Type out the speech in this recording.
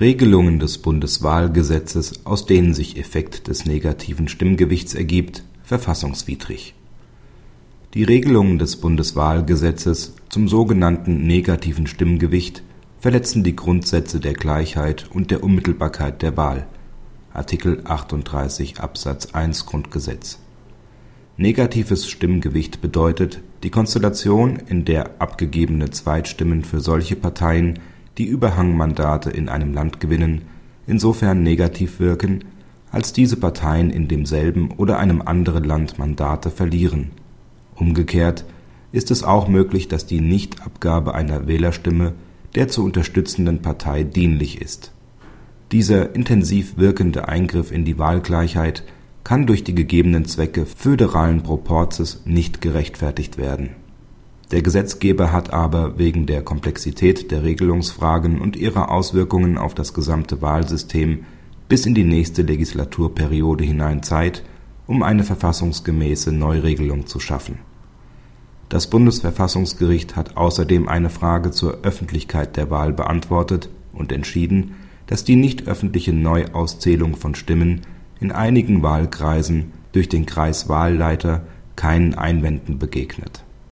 Regelungen des Bundeswahlgesetzes, aus denen sich Effekt des negativen Stimmgewichts ergibt, verfassungswidrig. Die Regelungen des Bundeswahlgesetzes zum sogenannten negativen Stimmgewicht verletzen die Grundsätze der Gleichheit und der Unmittelbarkeit der Wahl (Artikel 38 Absatz 1 Grundgesetz). Negatives Stimmgewicht bedeutet die Konstellation, in der abgegebene Zweitstimmen für solche Parteien die Überhangmandate in einem Land gewinnen, insofern negativ wirken, als diese Parteien in demselben oder einem anderen Land Mandate verlieren. Umgekehrt ist es auch möglich, dass die Nichtabgabe einer Wählerstimme der zu unterstützenden Partei dienlich ist. Dieser intensiv wirkende Eingriff in die Wahlgleichheit kann durch die gegebenen Zwecke föderalen Proporzes nicht gerechtfertigt werden der Gesetzgeber hat aber wegen der Komplexität der Regelungsfragen und ihrer Auswirkungen auf das gesamte Wahlsystem bis in die nächste Legislaturperiode hinein Zeit, um eine verfassungsgemäße Neuregelung zu schaffen. Das Bundesverfassungsgericht hat außerdem eine Frage zur Öffentlichkeit der Wahl beantwortet und entschieden, dass die nicht öffentliche Neuauszählung von Stimmen in einigen Wahlkreisen durch den Kreiswahlleiter keinen Einwänden begegnet